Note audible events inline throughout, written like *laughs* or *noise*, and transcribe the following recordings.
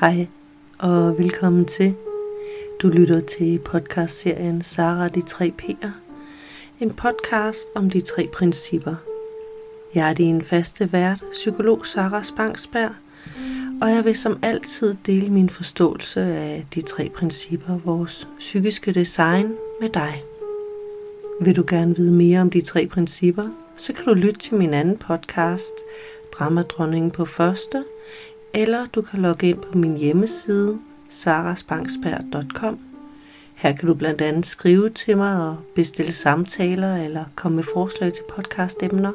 Hej og velkommen til. Du lytter til podcastserien Sara de tre P'er. En podcast om de tre principper. Jeg er din faste vært, psykolog Sara Spangsberg, og jeg vil som altid dele min forståelse af de tre principper, vores psykiske design, med dig. Vil du gerne vide mere om de tre principper, så kan du lytte til min anden podcast, Dramadronningen på første, eller du kan logge ind på min hjemmeside, sarasbangsberg.com. Her kan du blandt andet skrive til mig og bestille samtaler eller komme med forslag til podcastemner.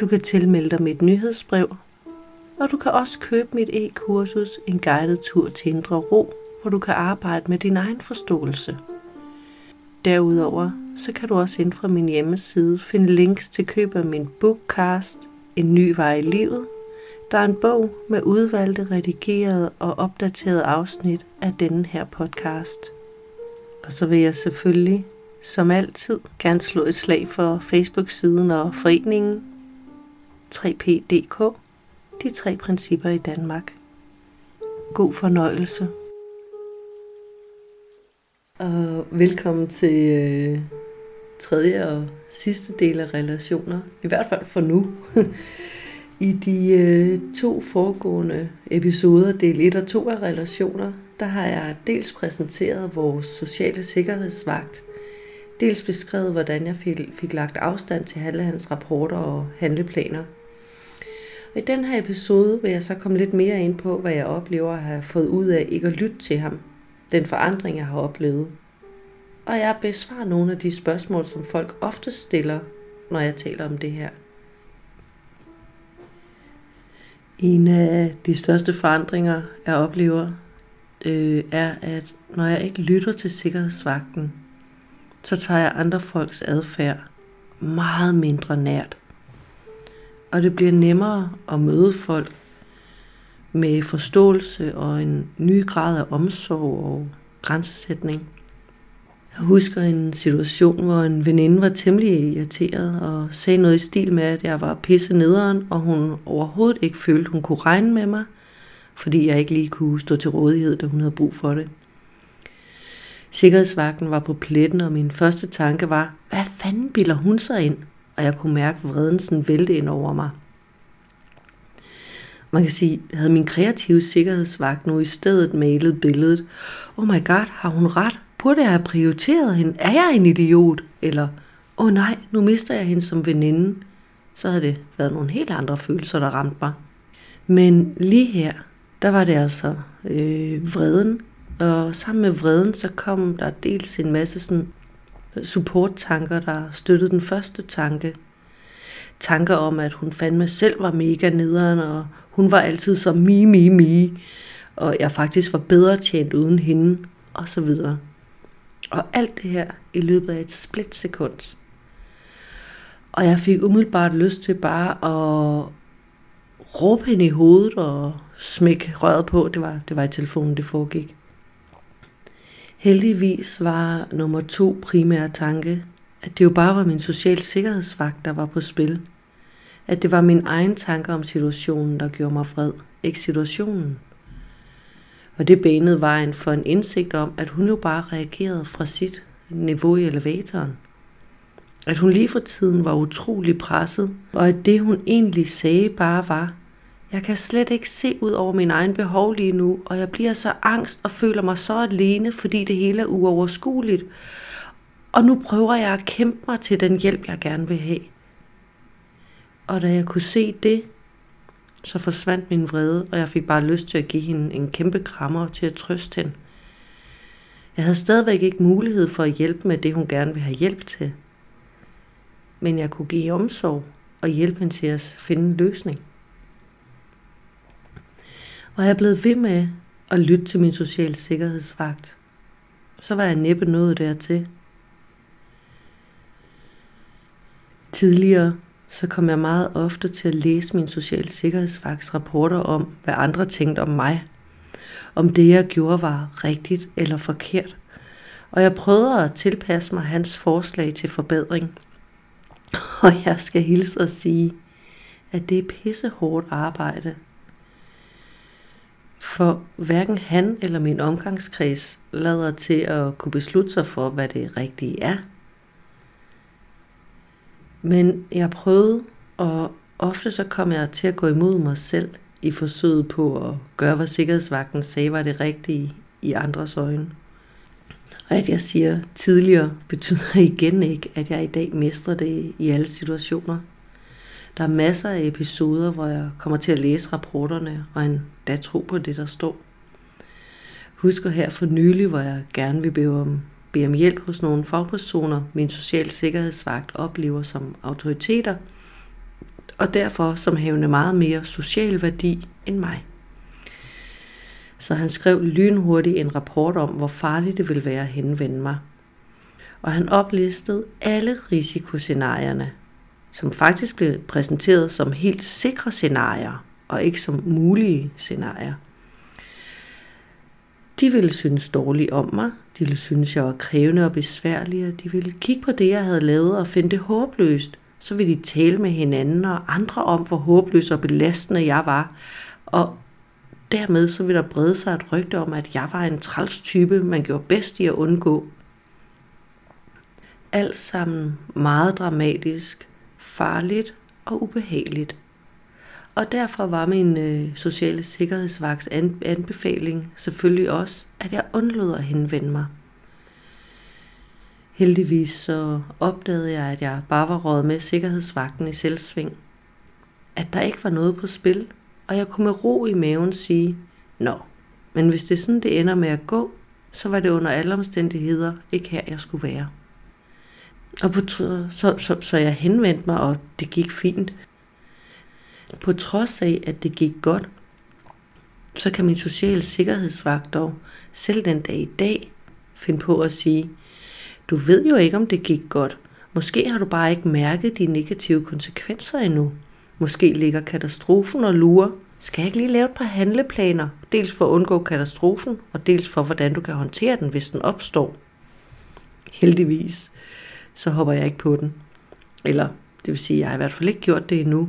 Du kan tilmelde dig mit nyhedsbrev, og du kan også købe mit e-kursus En guided tur til indre ro, hvor du kan arbejde med din egen forståelse. Derudover så kan du også ind fra min hjemmeside finde links til køb af min bookcast En ny vej i livet, der er en bog med udvalgte, redigerede og opdaterede afsnit af denne her podcast. Og så vil jeg selvfølgelig, som altid, gerne slå et slag for Facebook-siden og foreningen 3PDK, de tre principper i Danmark. God fornøjelse. Og velkommen til øh, tredje og sidste del af relationer. I hvert fald for nu. *laughs* I de øh, to foregående episoder, del 1 og 2 af relationer, der har jeg dels præsenteret vores sociale sikkerhedsvagt, dels beskrevet, hvordan jeg fik, fik lagt afstand til alle hans rapporter og handleplaner. Og i den her episode vil jeg så komme lidt mere ind på, hvad jeg oplever at have fået ud af ikke at lytte til ham. Den forandring, jeg har oplevet. Og jeg besvarer nogle af de spørgsmål, som folk ofte stiller, når jeg taler om det her. En af de største forandringer, jeg oplever, øh, er, at når jeg ikke lytter til sikkerhedsvagten, så tager jeg andre folks adfærd meget mindre nært. Og det bliver nemmere at møde folk med forståelse og en ny grad af omsorg og grænsesætning. Jeg husker en situation, hvor en veninde var temmelig irriteret og sagde noget i stil med, at jeg var pisse nederen, og hun overhovedet ikke følte, hun kunne regne med mig, fordi jeg ikke lige kunne stå til rådighed, da hun havde brug for det. Sikkerhedsvagten var på pletten, og min første tanke var, hvad fanden bilder hun sig ind? Og jeg kunne mærke vreden sådan vælte ind over mig. Man kan sige, havde min kreative sikkerhedsvagt nu i stedet malet billedet. Oh my god, har hun ret? Burde jeg have prioriteret hende? Er jeg en idiot? Eller, åh oh nej, nu mister jeg hende som veninde. Så havde det været nogle helt andre følelser, der ramte mig. Men lige her, der var det altså øh, vreden. Og sammen med vreden, så kom der dels en masse sådan øh, support-tanker, der støttede den første tanke. Tanker om, at hun fandme selv var mega nederen, og hun var altid så mi, mi, mi, og jeg faktisk var bedre tjent uden hende, og så videre. Og alt det her i løbet af et splitsekund. Og jeg fik umiddelbart lyst til bare at råbe hende i hovedet og smække røret på. Det var, det var i telefonen, det foregik. Heldigvis var nummer to primære tanke, at det jo bare var min social sikkerhedsvagt, der var på spil. At det var min egen tanke om situationen, der gjorde mig fred, ikke situationen. Og det banede vejen for en indsigt om, at hun jo bare reagerede fra sit niveau i elevatoren. At hun lige for tiden var utrolig presset, og at det hun egentlig sagde bare var, jeg kan slet ikke se ud over min egen behov lige nu, og jeg bliver så angst og føler mig så alene, fordi det hele er uoverskueligt. Og nu prøver jeg at kæmpe mig til den hjælp, jeg gerne vil have. Og da jeg kunne se det, så forsvandt min vrede, og jeg fik bare lyst til at give hende en kæmpe krammer til at trøste hende. Jeg havde stadigvæk ikke mulighed for at hjælpe med det, hun gerne ville have hjælp til. Men jeg kunne give omsorg og hjælpe hende til at finde en løsning. Var jeg blevet ved med at lytte til min sociale sikkerhedsvagt. Så var jeg næppe nået dertil. Tidligere så kom jeg meget ofte til at læse min social sikkerhedsvagts rapporter om, hvad andre tænkte om mig. Om det, jeg gjorde, var rigtigt eller forkert. Og jeg prøvede at tilpasse mig hans forslag til forbedring. Og jeg skal hilse og sige, at det er pissehårdt arbejde. For hverken han eller min omgangskreds lader til at kunne beslutte sig for, hvad det rigtige er. Men jeg prøvede, og ofte så kom jeg til at gå imod mig selv i forsøget på at gøre, hvad sikkerhedsvagten sagde var det rigtige i andres øjne. Og at jeg siger tidligere, betyder igen ikke, at jeg i dag mestrer det i alle situationer. Der er masser af episoder, hvor jeg kommer til at læse rapporterne og endda tro på det, der står. Husker her for nylig, hvor jeg gerne vil bede om, bede om hjælp hos nogle fagpersoner, min social sikkerhedsvagt oplever som autoriteter, og derfor som havende meget mere social værdi end mig. Så han skrev lynhurtigt en rapport om, hvor farligt det ville være at henvende mig. Og han oplistede alle risikoscenarierne, som faktisk blev præsenteret som helt sikre scenarier, og ikke som mulige scenarier. De ville synes dårligt om mig, de ville synes, jeg var krævende og besværlig, og de ville kigge på det, jeg havde lavet og finde det håbløst. Så ville de tale med hinanden og andre om, hvor håbløs og belastende jeg var. Og dermed så ville der brede sig et rygte om, at jeg var en træls type, man gjorde bedst i at undgå. Alt sammen meget dramatisk, farligt og ubehageligt. Og derfor var min øh, sociale sikkerhedsvagts anbefaling selvfølgelig også, at jeg undlod at henvende mig. Heldigvis så opdagede jeg, at jeg bare var råd med sikkerhedsvagten i selvsving. At der ikke var noget på spil, og jeg kunne med ro i maven sige, Nå, men hvis det er sådan, det ender med at gå, så var det under alle omstændigheder ikke her, jeg skulle være. Og på, så, så, så jeg henvendte mig, og det gik fint. På trods af, at det gik godt, så kan min sociale sikkerhedsvagt dog selv den dag i dag finde på at sige, du ved jo ikke, om det gik godt. Måske har du bare ikke mærket de negative konsekvenser endnu. Måske ligger katastrofen og lurer. Skal jeg ikke lige lave et par handleplaner? Dels for at undgå katastrofen, og dels for, hvordan du kan håndtere den, hvis den opstår. Heldigvis så hopper jeg ikke på den. Eller det vil sige, jeg har i hvert fald ikke gjort det endnu.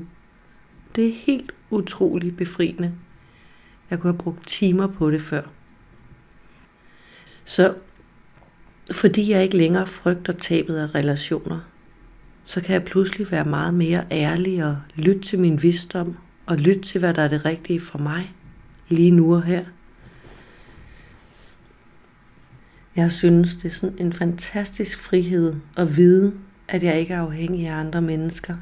Det er helt utroligt befriende. Jeg kunne have brugt timer på det før. Så fordi jeg ikke længere frygter tabet af relationer, så kan jeg pludselig være meget mere ærlig og lytte til min visdom og lytte til, hvad der er det rigtige for mig lige nu og her. Jeg synes, det er sådan en fantastisk frihed at vide, at jeg ikke er afhængig af andre mennesker.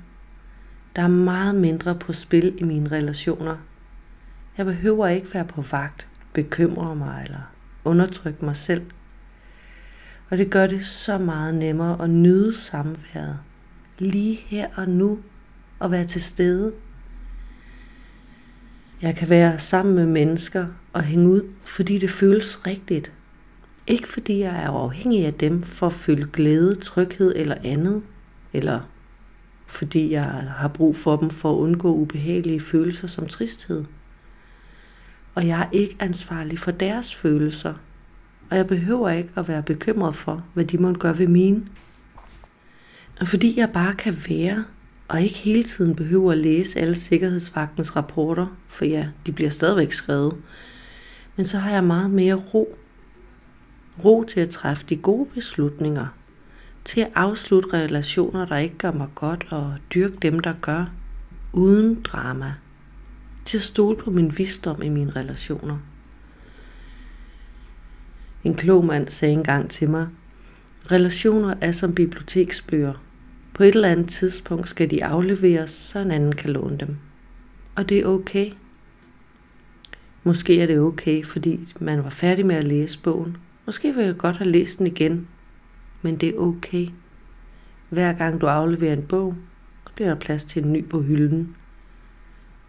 Der er meget mindre på spil i mine relationer. Jeg behøver ikke være på vagt, bekymre mig eller undertrykke mig selv. Og det gør det så meget nemmere at nyde samværet. Lige her og nu. Og være til stede. Jeg kan være sammen med mennesker og hænge ud, fordi det føles rigtigt. Ikke fordi jeg er afhængig af dem for at føle glæde, tryghed eller andet, eller fordi jeg har brug for dem for at undgå ubehagelige følelser som tristhed. Og jeg er ikke ansvarlig for deres følelser, og jeg behøver ikke at være bekymret for, hvad de måtte gøre ved mine. Og fordi jeg bare kan være, og ikke hele tiden behøver at læse alle sikkerhedsvagtens rapporter, for ja, de bliver stadigvæk skrevet, men så har jeg meget mere ro Ro til at træffe de gode beslutninger. Til at afslutte relationer, der ikke gør mig godt, og dyrke dem, der gør, uden drama. Til at stole på min visdom i mine relationer. En klog mand sagde engang til mig, relationer er som biblioteksbøger. På et eller andet tidspunkt skal de afleveres, så en anden kan låne dem. Og det er okay. Måske er det okay, fordi man var færdig med at læse bogen, Måske vil jeg godt have læst den igen, men det er okay. Hver gang du afleverer en bog, bliver der plads til en ny på hylden.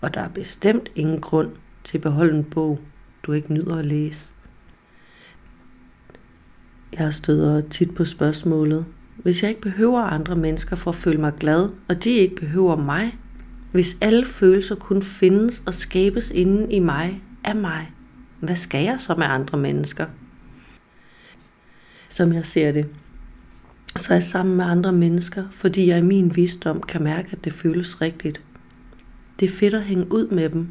Og der er bestemt ingen grund til at beholde en bog, du ikke nyder at læse. Jeg støder tit på spørgsmålet, hvis jeg ikke behøver andre mennesker for at føle mig glad, og de ikke behøver mig, hvis alle følelser kun findes og skabes inden i mig af mig, hvad skal jeg så med andre mennesker? som jeg ser det. Så er jeg sammen med andre mennesker, fordi jeg i min visdom kan mærke, at det føles rigtigt. Det er fedt at hænge ud med dem.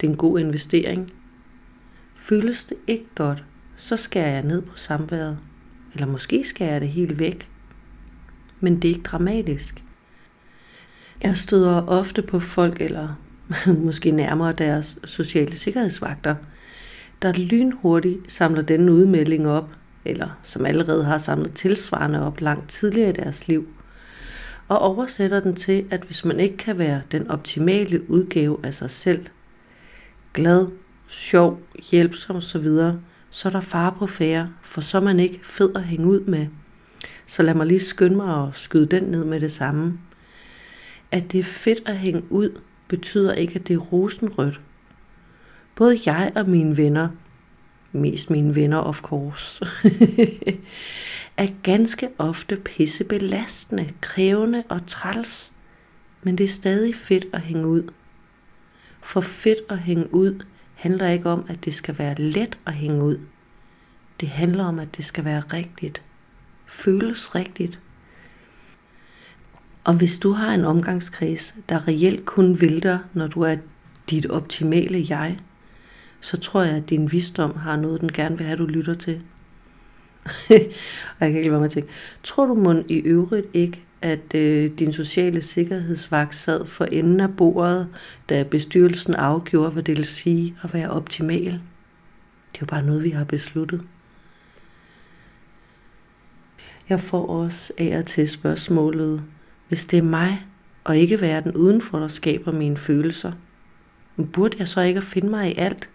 Det er en god investering. Føles det ikke godt, så skærer jeg ned på samværet. Eller måske skærer jeg det helt væk. Men det er ikke dramatisk. Jeg støder ofte på folk, eller *laughs* måske nærmere deres sociale sikkerhedsvagter, der lynhurtigt samler denne udmelding op, eller som allerede har samlet tilsvarende op langt tidligere i deres liv, og oversætter den til, at hvis man ikke kan være den optimale udgave af sig selv, glad, sjov, hjælpsom osv., så er der far på færre, for så er man ikke fed at hænge ud med. Så lad mig lige skynde mig at skyde den ned med det samme. At det er fedt at hænge ud, betyder ikke, at det er rosenrødt. Både jeg og mine venner, mest mine venner of course, *laughs* er ganske ofte pissebelastende, krævende og træls. Men det er stadig fedt at hænge ud. For fedt at hænge ud handler ikke om, at det skal være let at hænge ud. Det handler om, at det skal være rigtigt. Føles rigtigt. Og hvis du har en omgangskreds, der reelt kun vil dig, når du er dit optimale jeg, så tror jeg, at din visdom har noget, den gerne vil have, du lytter til. og *laughs* jeg kan ikke lade mig tænke, tror du mund i øvrigt ikke, at øh, din sociale sikkerhedsvagt sad for enden af bordet, da bestyrelsen afgjorde, hvad det vil sige at være optimal? Det er jo bare noget, vi har besluttet. Jeg får også af og til spørgsmålet, hvis det er mig, og ikke verden udenfor, der skaber mine følelser, burde jeg så ikke finde mig i alt?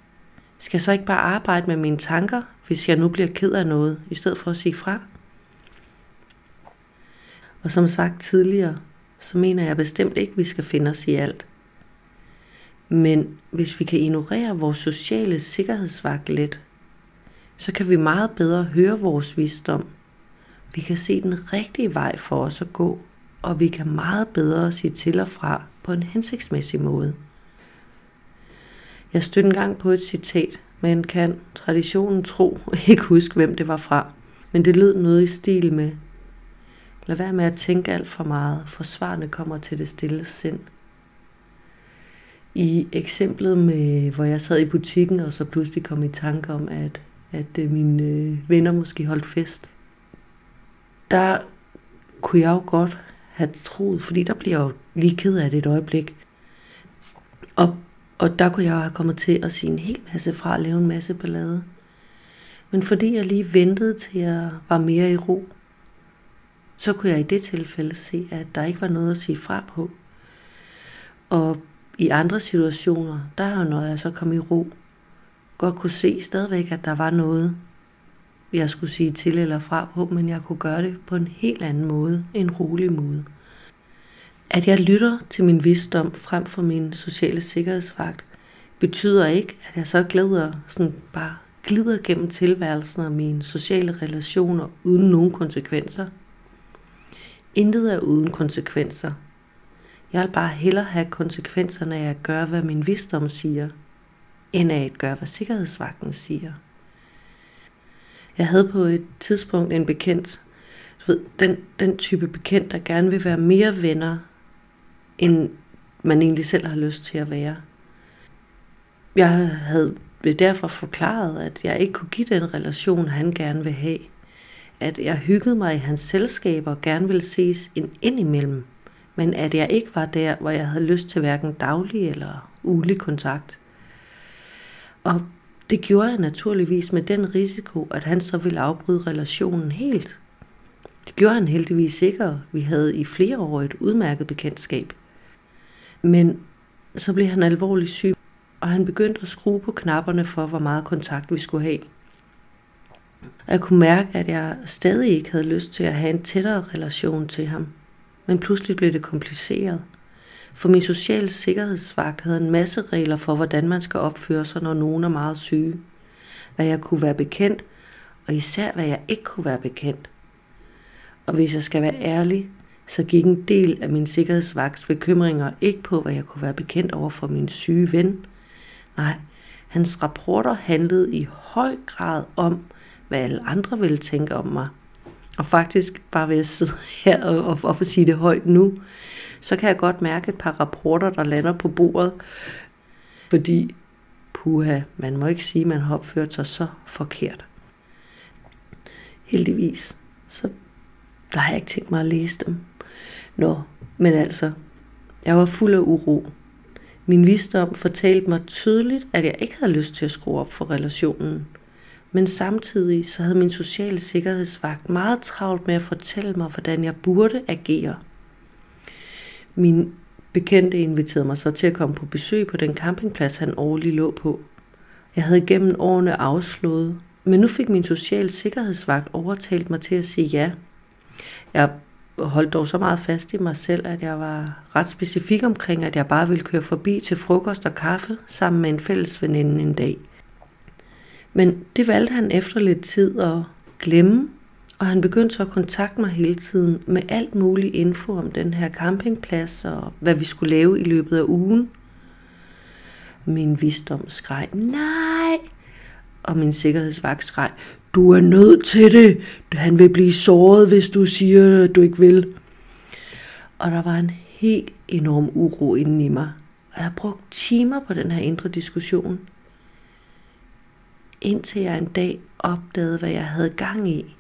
Skal jeg så ikke bare arbejde med mine tanker, hvis jeg nu bliver ked af noget, i stedet for at sige fra? Og som sagt tidligere, så mener jeg bestemt ikke, at vi skal finde os i alt. Men hvis vi kan ignorere vores sociale sikkerhedsvagt lidt, så kan vi meget bedre høre vores visdom. Vi kan se den rigtige vej for os at gå, og vi kan meget bedre sige til og fra på en hensigtsmæssig måde. Jeg stødte engang på et citat, men kan traditionen tro ikke huske, hvem det var fra. Men det lød noget i stil med, Lad være med at tænke alt for meget, for svarene kommer til det stille sind. I eksemplet med, hvor jeg sad i butikken, og så pludselig kom i tanke om, at, at øh, mine øh, venner måske holdt fest, der kunne jeg jo godt have troet, fordi der bliver jeg jo lige ked af det et øjeblik. Og, og der kunne jeg have kommet til at sige en hel masse fra at lave en masse ballade. Men fordi jeg lige ventede til jeg var mere i ro, så kunne jeg i det tilfælde se, at der ikke var noget at sige fra på. Og i andre situationer, der har når jeg så kom i ro, godt kunne se stadigvæk, at der var noget, jeg skulle sige til eller fra på, men jeg kunne gøre det på en helt anden måde, en rolig måde. At jeg lytter til min visdom frem for min sociale sikkerhedsvagt, betyder ikke, at jeg så glæder, sådan bare glider gennem tilværelsen og mine sociale relationer uden nogen konsekvenser – Intet er uden konsekvenser. Jeg vil bare hellere have konsekvenserne af at gøre, hvad min visdom siger, end af at gøre, hvad sikkerhedsvagten siger. Jeg havde på et tidspunkt en bekendt, du ved, den, den type bekendt, der gerne vil være mere venner, end man egentlig selv har lyst til at være. Jeg havde derfor forklaret, at jeg ikke kunne give den relation, han gerne vil have at jeg hyggede mig i hans selskab og gerne ville ses en ind imellem, men at jeg ikke var der, hvor jeg havde lyst til hverken daglig eller ugelig kontakt. Og det gjorde jeg naturligvis med den risiko, at han så ville afbryde relationen helt. Det gjorde han heldigvis ikke, vi havde i flere år et udmærket bekendtskab. Men så blev han alvorligt syg, og han begyndte at skrue på knapperne for, hvor meget kontakt vi skulle have. Og jeg kunne mærke, at jeg stadig ikke havde lyst til at have en tættere relation til ham. Men pludselig blev det kompliceret. For min sociale sikkerhedsvagt havde en masse regler for, hvordan man skal opføre sig, når nogen er meget syge. Hvad jeg kunne være bekendt, og især hvad jeg ikke kunne være bekendt. Og hvis jeg skal være ærlig, så gik en del af min sikkerhedsvagts bekymringer ikke på, hvad jeg kunne være bekendt over for min syge ven. Nej, hans rapporter handlede i høj grad om, hvad alle andre ville tænke om mig. Og faktisk bare ved at sidde her og, og, og få sige det højt nu, så kan jeg godt mærke et par rapporter, der lander på bordet. Fordi puha, man må ikke sige, at man har opført sig så forkert. Heldigvis, så der har jeg ikke tænkt mig at læse dem. Nå, men altså, jeg var fuld af uro. Min visdom fortalte mig tydeligt, at jeg ikke havde lyst til at skrue op for relationen. Men samtidig så havde min sociale sikkerhedsvagt meget travlt med at fortælle mig, hvordan jeg burde agere. Min bekendte inviterede mig så til at komme på besøg på den campingplads, han årligt lå på. Jeg havde gennem årene afslået, men nu fik min sociale sikkerhedsvagt overtalt mig til at sige ja. Jeg holdt dog så meget fast i mig selv, at jeg var ret specifik omkring, at jeg bare ville køre forbi til frokost og kaffe sammen med en fælles veninde en dag. Men det valgte han efter lidt tid at glemme, og han begyndte så at kontakte mig hele tiden med alt muligt info om den her campingplads og hvad vi skulle lave i løbet af ugen. Min visdom skreg, nej, og min sikkerhedsvagt skreg, du er nødt til det. Han vil blive såret, hvis du siger, at du ikke vil. Og der var en helt enorm uro inden i mig. Og jeg brugt timer på den her indre diskussion. Indtil jeg en dag opdagede, hvad jeg havde gang i.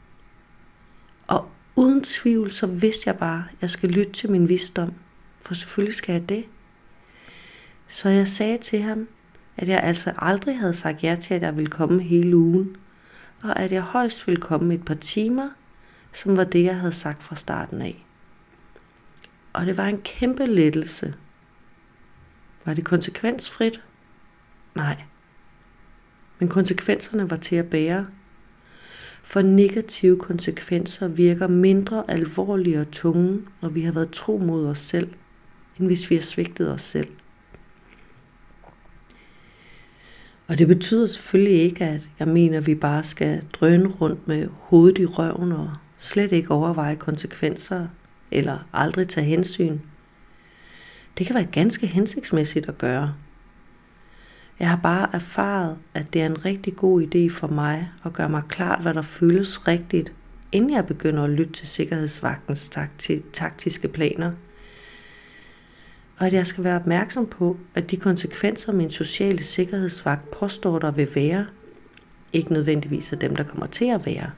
Og uden tvivl, så vidste jeg bare, at jeg skal lytte til min visdom. For selvfølgelig skal jeg det. Så jeg sagde til ham, at jeg altså aldrig havde sagt ja til, at jeg ville komme hele ugen, og at jeg højst ville komme et par timer, som var det, jeg havde sagt fra starten af. Og det var en kæmpe lettelse. Var det konsekvensfrit? Nej. Men konsekvenserne var til at bære. For negative konsekvenser virker mindre alvorlige og tunge, når vi har været tro mod os selv, end hvis vi har svigtet os selv. Og det betyder selvfølgelig ikke, at jeg mener, at vi bare skal drøne rundt med hovedet i røven og slet ikke overveje konsekvenser eller aldrig tage hensyn. Det kan være ganske hensigtsmæssigt at gøre. Jeg har bare erfaret, at det er en rigtig god idé for mig at gøre mig klart, hvad der føles rigtigt, inden jeg begynder at lytte til sikkerhedsvagtens taktiske planer – og at jeg skal være opmærksom på, at de konsekvenser, min sociale sikkerhedsvagt påstår, der vil være, ikke nødvendigvis er dem, der kommer til at være.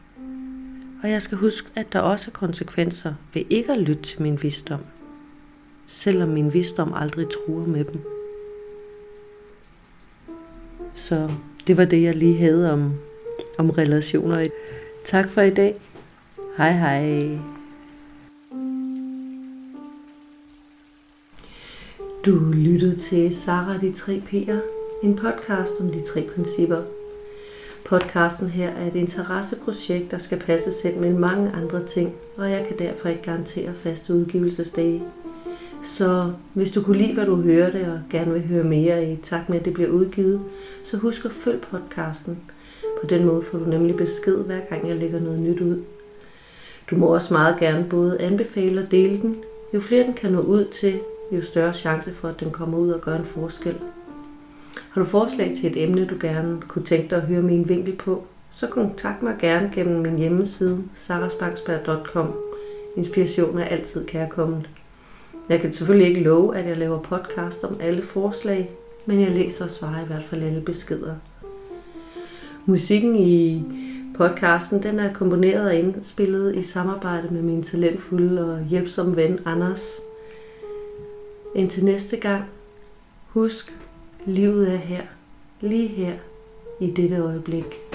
Og jeg skal huske, at der også er konsekvenser ved ikke at lytte til min visdom, selvom min visdom aldrig truer med dem. Så det var det, jeg lige havde om, om relationer. Tak for i dag. Hej hej. Du lyttede til Sara de tre P'er, en podcast om de tre principper. Podcasten her er et interesseprojekt, der skal passe selv med mange andre ting, og jeg kan derfor ikke garantere faste udgivelsesdage. Så hvis du kunne lide, hvad du hørte, og gerne vil høre mere i takt med, at det bliver udgivet, så husk at følge podcasten. På den måde får du nemlig besked, hver gang jeg lægger noget nyt ud. Du må også meget gerne både anbefale og dele den. Jo flere den kan nå ud til, jo større chance for, at den kommer ud og gør en forskel. Har du forslag til et emne, du gerne kunne tænke dig at høre min vinkel på, så kontakt mig gerne gennem min hjemmeside sarasbangsberg.com. Inspiration er altid kærkommet. Jeg kan selvfølgelig ikke love, at jeg laver podcast om alle forslag, men jeg læser og svarer i hvert fald alle beskeder. Musikken i podcasten den er komponeret og indspillet i samarbejde med min talentfulde og hjælpsomme ven Anders. Indtil næste gang, husk, livet er her, lige her, i dette øjeblik.